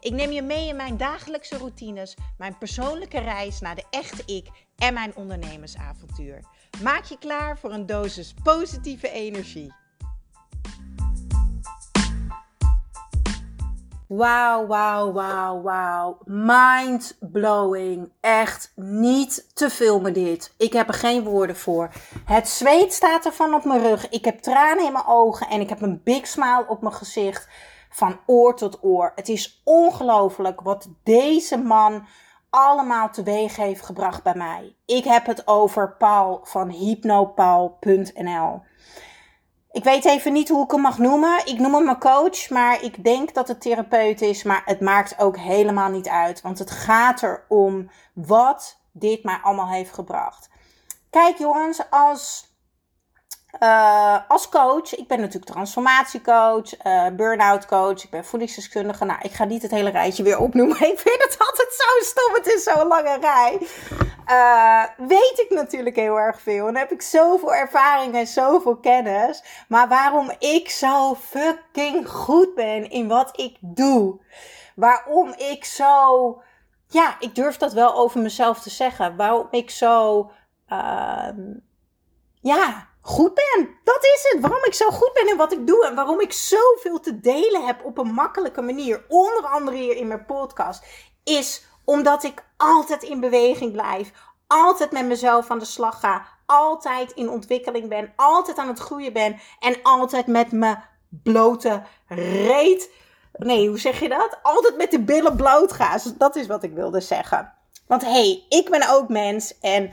Ik neem je mee in mijn dagelijkse routines, mijn persoonlijke reis naar de echte ik en mijn ondernemersavontuur. Maak je klaar voor een dosis positieve energie. Wauw, wauw, wauw, wauw. Mind blowing. Echt niet te filmen dit. Ik heb er geen woorden voor. Het zweet staat ervan op mijn rug. Ik heb tranen in mijn ogen en ik heb een big smile op mijn gezicht van oor tot oor. Het is ongelooflijk wat deze man allemaal teweeg heeft gebracht bij mij. Ik heb het over Paul van hypnopaul.nl. Ik weet even niet hoe ik hem mag noemen. Ik noem hem mijn coach, maar ik denk dat het therapeut is. Maar het maakt ook helemaal niet uit, want het gaat erom wat dit mij allemaal heeft gebracht. Kijk jongens, als uh, als coach, ik ben natuurlijk transformatiecoach, uh, burn-out coach, ik ben voedingsdeskundige. Nou, ik ga niet het hele rijtje weer opnoemen. Ik vind het altijd zo stom, het is zo'n lange rij. Uh, weet ik natuurlijk heel erg veel en heb ik zoveel ervaring en zoveel kennis. Maar waarom ik zo fucking goed ben in wat ik doe. Waarom ik zo, ja, ik durf dat wel over mezelf te zeggen. Waarom ik zo, ja goed ben. Dat is het. Waarom ik zo goed ben in wat ik doe. En waarom ik zoveel te delen heb op een makkelijke manier. Onder andere hier in mijn podcast. Is omdat ik altijd in beweging blijf. Altijd met mezelf aan de slag ga. Altijd in ontwikkeling ben. Altijd aan het groeien ben. En altijd met mijn blote reet. Nee, hoe zeg je dat? Altijd met de billen bloot ga. Dat is wat ik wilde zeggen. Want hé, hey, ik ben ook mens en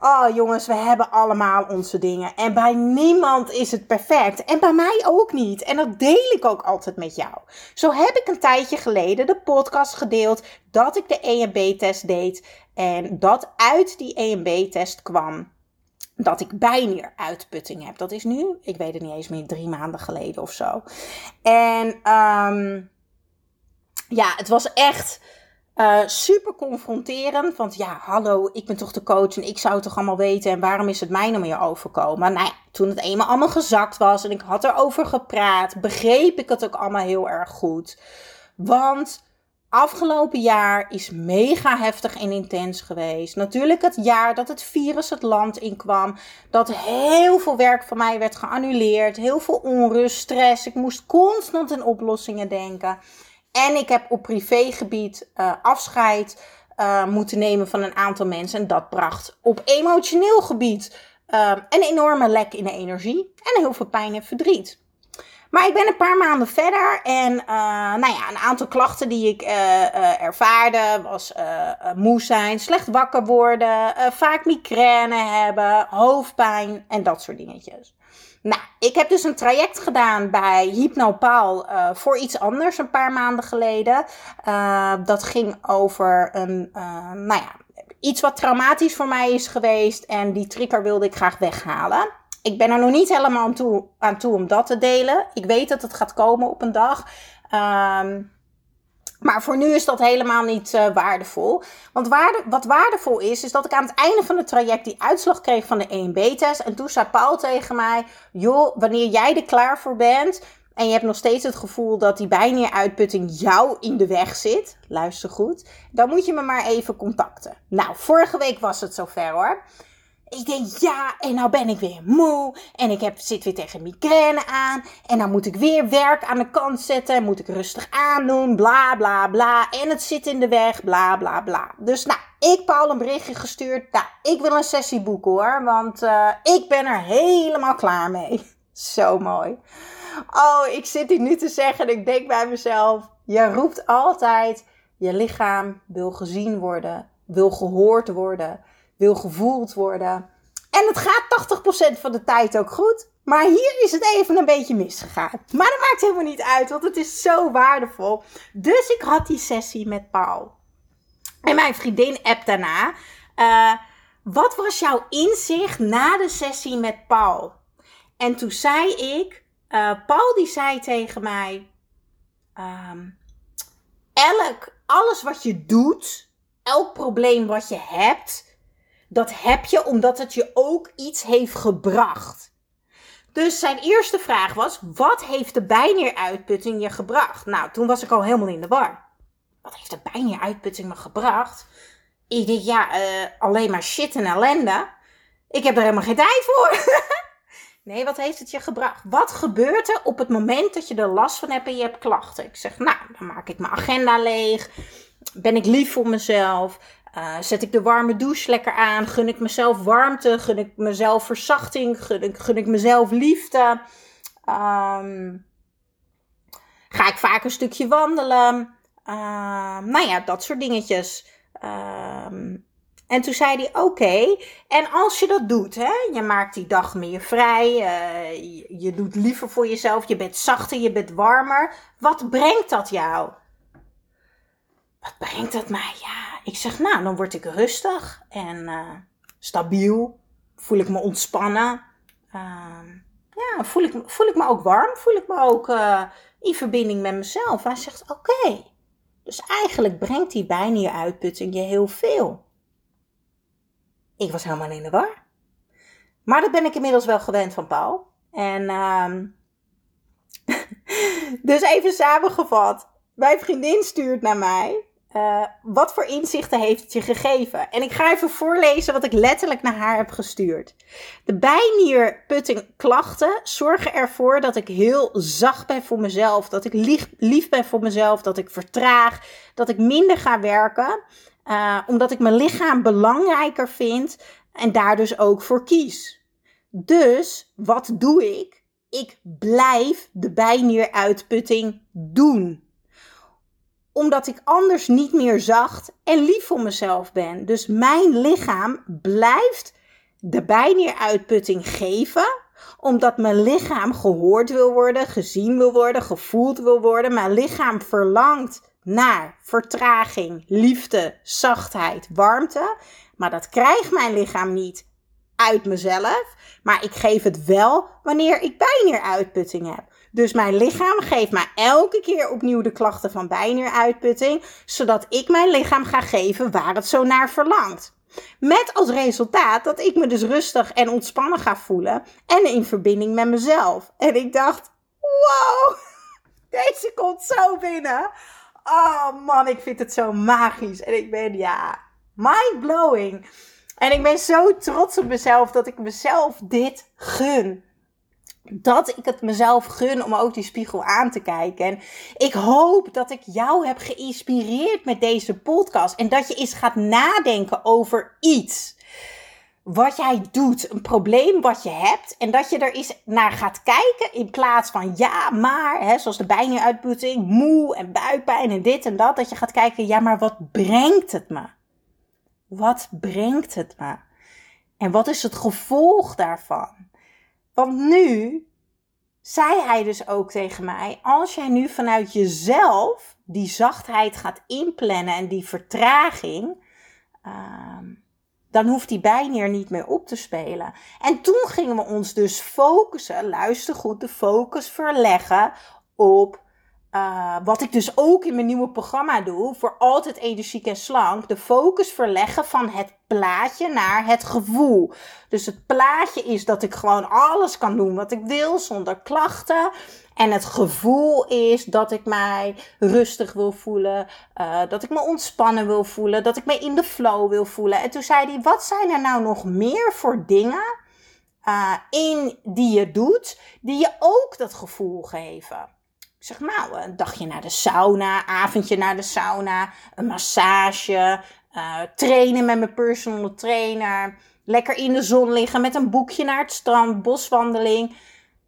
oh jongens, we hebben allemaal onze dingen. En bij niemand is het perfect. En bij mij ook niet. En dat deel ik ook altijd met jou. Zo heb ik een tijdje geleden de podcast gedeeld dat ik de EMB-test deed. En dat uit die EMB-test kwam dat ik bijnieruitputting heb. Dat is nu, ik weet het niet eens meer, drie maanden geleden of zo. En um, ja, het was echt uh, super confronterend, want ja, hallo, ik ben toch de coach en ik zou het toch allemaal weten en waarom is het mij nou meer overkomen? Nou toen het eenmaal allemaal gezakt was en ik had erover gepraat, begreep ik het ook allemaal heel erg goed. Want afgelopen jaar is mega heftig en intens geweest. Natuurlijk het jaar dat het virus het land inkwam, dat heel veel werk van mij werd geannuleerd, heel veel onrust, stress. Ik moest constant in oplossingen denken. En ik heb op privégebied uh, afscheid uh, moeten nemen van een aantal mensen. En dat bracht op emotioneel gebied uh, een enorme lek in de energie. En heel veel pijn en verdriet. Maar ik ben een paar maanden verder en nou ja, een aantal klachten die ik ervaarde was moe zijn, slecht wakker worden, vaak migraine hebben, hoofdpijn en dat soort dingetjes. Nou, ik heb dus een traject gedaan bij Hypnopaal uh, voor iets anders een paar maanden geleden. Uh, dat ging over een, uh, nou ja, iets wat traumatisch voor mij is geweest. En die trigger wilde ik graag weghalen. Ik ben er nog niet helemaal aan toe, aan toe om dat te delen. Ik weet dat het gaat komen op een dag. Um, maar voor nu is dat helemaal niet uh, waardevol. Want wat waardevol is, is dat ik aan het einde van het traject die uitslag kreeg van de EMB-test. En toen zei Paul tegen mij: Joh, wanneer jij er klaar voor bent. En je hebt nog steeds het gevoel dat die bijnieruitputting jou in de weg zit. Luister goed. Dan moet je me maar even contacten. Nou, vorige week was het zover hoor. Ik denk, ja, en nou ben ik weer moe. En ik heb, zit weer tegen migraine aan. En dan moet ik weer werk aan de kant zetten. Moet ik rustig aandoen. Bla, bla, bla. En het zit in de weg. Bla, bla, bla. Dus nou, ik Paul een berichtje gestuurd. Nou, ik wil een sessie boeken hoor. Want uh, ik ben er helemaal klaar mee. Zo mooi. Oh, ik zit hier nu te zeggen en ik denk bij mezelf. Je roept altijd. Je lichaam wil gezien worden. Wil gehoord worden wil gevoeld worden. En het gaat 80% van de tijd ook goed. Maar hier is het even een beetje misgegaan. Maar dat maakt helemaal niet uit, want het is zo waardevol. Dus ik had die sessie met Paul. En mijn vriendin app daarna. Uh, wat was jouw inzicht na de sessie met Paul? En toen zei ik, uh, Paul die zei tegen mij, um, elk, alles wat je doet, elk probleem wat je hebt, dat heb je omdat het je ook iets heeft gebracht. Dus zijn eerste vraag was: wat heeft de bijneeruitputting je gebracht? Nou, toen was ik al helemaal in de war. Wat heeft de bijneeruitputting me gebracht? Ik denk, ja, uh, alleen maar shit en ellende. Ik heb er helemaal geen tijd voor. nee, wat heeft het je gebracht? Wat gebeurt er op het moment dat je er last van hebt en je hebt klachten? Ik zeg, nou, dan maak ik mijn agenda leeg. Ben ik lief voor mezelf? Uh, zet ik de warme douche lekker aan? Gun ik mezelf warmte? Gun ik mezelf verzachting? Gun ik, gun ik mezelf liefde? Um, ga ik vaak een stukje wandelen? Uh, nou ja, dat soort dingetjes. Um, en toen zei hij: Oké, en als je dat doet, hè, je maakt die dag meer vrij, je, je, doet liever voor jezelf, je bent zachter, je bent warmer. Wat brengt dat jou? Wat brengt dat mij? Ja, ik zeg: Nou, dan word ik rustig en uh, stabiel. Voel ik me ontspannen. Uh, ja, voel ik, voel ik me ook warm. Voel ik me ook uh, in verbinding met mezelf. Hij zegt: Oké. Dus eigenlijk brengt die bijnieruitputting je heel veel. Ik was helemaal in de war. Maar dat ben ik inmiddels wel gewend van Paul. En um, dus even samengevat. Mijn vriendin stuurt naar mij. Uh, wat voor inzichten heeft het je gegeven? En ik ga even voorlezen wat ik letterlijk naar haar heb gestuurd. De bijnierputting klachten zorgen ervoor dat ik heel zacht ben voor mezelf. Dat ik lief, lief ben voor mezelf. Dat ik vertraag. Dat ik minder ga werken. Uh, omdat ik mijn lichaam belangrijker vind. En daar dus ook voor kies. Dus wat doe ik? Ik blijf de bijnieruitputting doen omdat ik anders niet meer zacht en lief voor mezelf ben. Dus mijn lichaam blijft de bijneeruitputting geven, omdat mijn lichaam gehoord wil worden, gezien wil worden, gevoeld wil worden. Mijn lichaam verlangt naar vertraging, liefde, zachtheid, warmte. Maar dat krijgt mijn lichaam niet uit mezelf. Maar ik geef het wel wanneer ik bijneeruitputting heb. Dus mijn lichaam geeft mij elke keer opnieuw de klachten van bijnieruitputting, zodat ik mijn lichaam ga geven waar het zo naar verlangt. Met als resultaat dat ik me dus rustig en ontspannen ga voelen en in verbinding met mezelf. En ik dacht, wow, deze komt zo binnen. Oh man, ik vind het zo magisch. En ik ben, ja, mind blowing. En ik ben zo trots op mezelf dat ik mezelf dit gun dat ik het mezelf gun om ook die spiegel aan te kijken. En ik hoop dat ik jou heb geïnspireerd met deze podcast. En dat je eens gaat nadenken over iets. Wat jij doet, een probleem wat je hebt. En dat je er eens naar gaat kijken. In plaats van ja, maar, hè, zoals de bijnieruitputting, moe en buikpijn en dit en dat. Dat je gaat kijken, ja, maar wat brengt het me? Wat brengt het me? En wat is het gevolg daarvan? Want nu zei hij dus ook tegen mij: als jij nu vanuit jezelf die zachtheid gaat inplannen en die vertraging, uh, dan hoeft die bijneer niet meer op te spelen. En toen gingen we ons dus focussen, luister goed, de focus verleggen op uh, wat ik dus ook in mijn nieuwe programma doe, voor altijd energiek en slank, de focus verleggen van het plaatje naar het gevoel. Dus het plaatje is dat ik gewoon alles kan doen wat ik wil zonder klachten. En het gevoel is dat ik mij rustig wil voelen, uh, dat ik me ontspannen wil voelen, dat ik me in de flow wil voelen. En toen zei hij, wat zijn er nou nog meer voor dingen uh, in die je doet, die je ook dat gevoel geven? Zeg nou, een dagje naar de sauna, avondje naar de sauna, een massage, uh, trainen met mijn personal trainer, lekker in de zon liggen met een boekje naar het strand, boswandeling.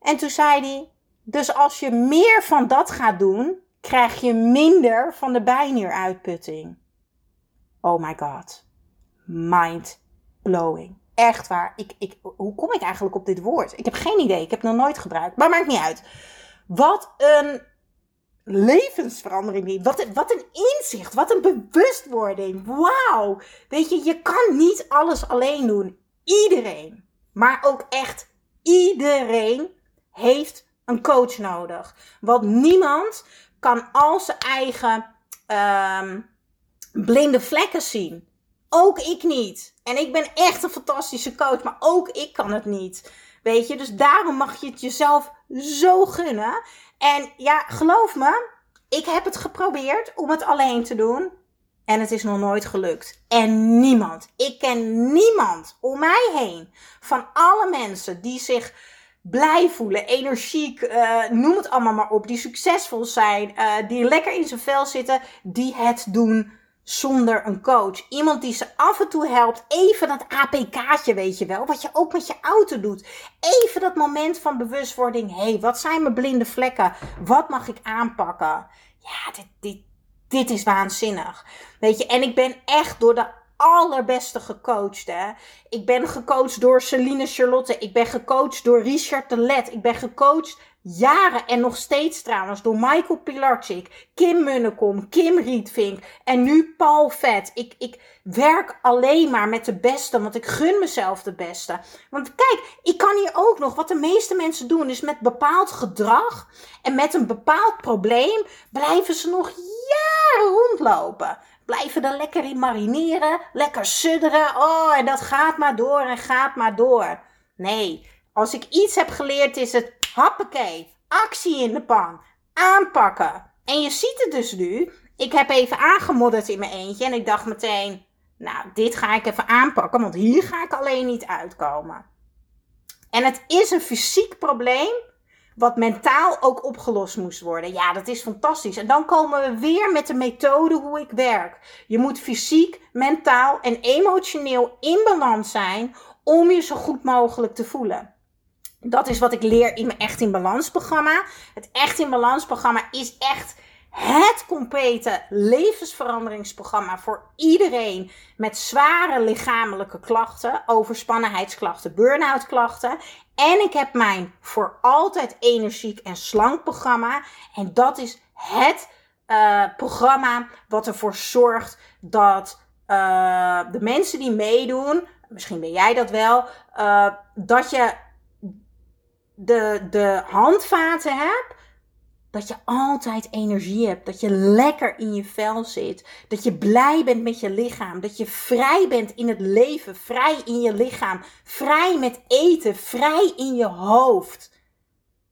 En toen zei hij, dus als je meer van dat gaat doen, krijg je minder van de bijnieruitputting. Oh my god. Mind blowing. Echt waar. Ik, ik, hoe kom ik eigenlijk op dit woord? Ik heb geen idee. Ik heb het nog nooit gebruikt. Maar maakt niet uit. Wat een levensverandering. Wat, wat een inzicht, wat een bewustwording. Wauw. Weet je, je kan niet alles alleen doen. Iedereen, maar ook echt iedereen heeft een coach nodig. Want niemand kan al zijn eigen ehm, blinde vlekken zien. Ook ik niet. En ik ben echt een fantastische coach, maar ook ik kan het niet. Weet je, dus daarom mag je het jezelf zo gunnen. En ja, geloof me, ik heb het geprobeerd om het alleen te doen. En het is nog nooit gelukt. En niemand, ik ken niemand om mij heen van alle mensen die zich blij voelen, energiek, eh, noem het allemaal maar op, die succesvol zijn, eh, die lekker in zijn vel zitten, die het doen zonder een coach. Iemand die ze af en toe helpt, even dat APK'tje weet je wel, wat je ook met je auto doet. Even dat moment van bewustwording, hé, hey, wat zijn mijn blinde vlekken? Wat mag ik aanpakken? Ja, dit, dit, dit is waanzinnig. Weet je, en ik ben echt door de allerbeste gecoacht. Hè? Ik ben gecoacht door Celine Charlotte. Ik ben gecoacht door Richard de Let. Ik ben gecoacht jaren en nog steeds trouwens door Michael Pilarczyk, Kim Munnekom, Kim Rietvink en nu Paul Vet. Ik, ik werk alleen maar met de beste, want ik gun mezelf de beste. Want kijk, ik kan hier ook nog, wat de meeste mensen doen, is met bepaald gedrag en met een bepaald probleem blijven ze nog jaren rondlopen blijven er lekker in marineren, lekker sudderen. Oh, en dat gaat maar door en gaat maar door. Nee, als ik iets heb geleerd is het happakee, actie in de pan, aanpakken. En je ziet het dus nu. Ik heb even aangemodderd in mijn eentje en ik dacht meteen, nou, dit ga ik even aanpakken, want hier ga ik alleen niet uitkomen. En het is een fysiek probleem wat mentaal ook opgelost moest worden. Ja, dat is fantastisch. En dan komen we weer met de methode hoe ik werk. Je moet fysiek, mentaal en emotioneel in balans zijn om je zo goed mogelijk te voelen. Dat is wat ik leer in mijn Echt in Balans programma. Het Echt in Balans programma is echt het complete levensveranderingsprogramma voor iedereen met zware lichamelijke klachten, overspannenheidsklachten, burn-out klachten. En ik heb mijn voor altijd energiek en slank programma. En dat is het uh, programma wat ervoor zorgt dat uh, de mensen die meedoen, misschien ben jij dat wel, uh, dat je de, de handvaten hebt dat je altijd energie hebt. Dat je lekker in je vel zit. Dat je blij bent met je lichaam. Dat je vrij bent in het leven. Vrij in je lichaam. Vrij met eten. Vrij in je hoofd.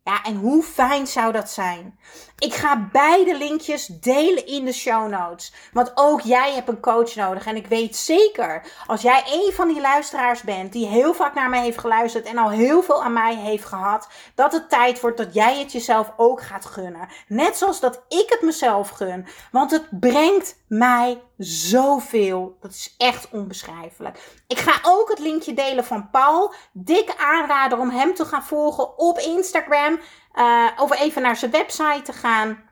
Ja, en hoe fijn zou dat zijn? Ik ga beide linkjes delen in de show notes. Want ook jij hebt een coach nodig. En ik weet zeker, als jij een van die luisteraars bent die heel vaak naar mij heeft geluisterd en al heel veel aan mij heeft gehad, dat het tijd wordt dat jij het jezelf ook gaat gunnen. Net zoals dat ik het mezelf gun. Want het brengt mij zoveel. Dat is echt onbeschrijfelijk. Ik ga ook het linkje delen van Paul. Dikke aanrader om hem te gaan volgen op Instagram. Uh, of even naar zijn website te gaan.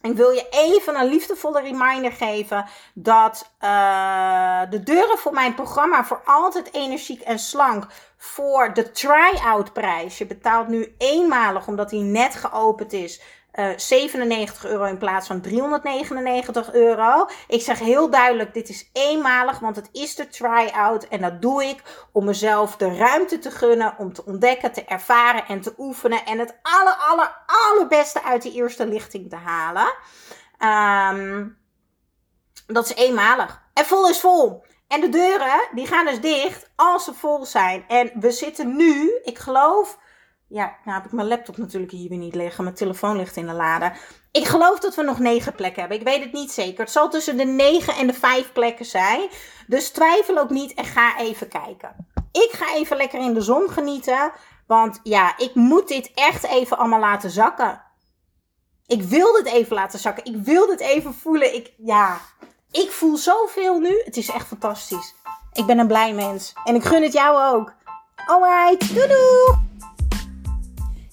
Ik wil je even een liefdevolle reminder geven dat uh, de deuren voor mijn programma voor altijd energiek en slank voor de try-out prijs. Je betaalt nu eenmalig omdat hij net geopend is. Uh, 97 euro in plaats van 399 euro. Ik zeg heel duidelijk, dit is eenmalig, want het is de try-out. En dat doe ik om mezelf de ruimte te gunnen, om te ontdekken, te ervaren en te oefenen. En het aller, aller, allerbeste uit de eerste lichting te halen. Um, dat is eenmalig. En vol is vol. En de deuren, die gaan dus dicht als ze vol zijn. En we zitten nu, ik geloof... Ja, nou heb ik mijn laptop natuurlijk hier weer niet liggen. Mijn telefoon ligt in de lade. Ik geloof dat we nog negen plekken hebben. Ik weet het niet zeker. Het zal tussen de negen en de vijf plekken zijn. Dus twijfel ook niet en ga even kijken. Ik ga even lekker in de zon genieten. Want ja, ik moet dit echt even allemaal laten zakken. Ik wil dit even laten zakken. Ik wil dit even voelen. Ik, ja, ik voel zoveel nu. Het is echt fantastisch. Ik ben een blij mens. En ik gun het jou ook. Alright, doei doei!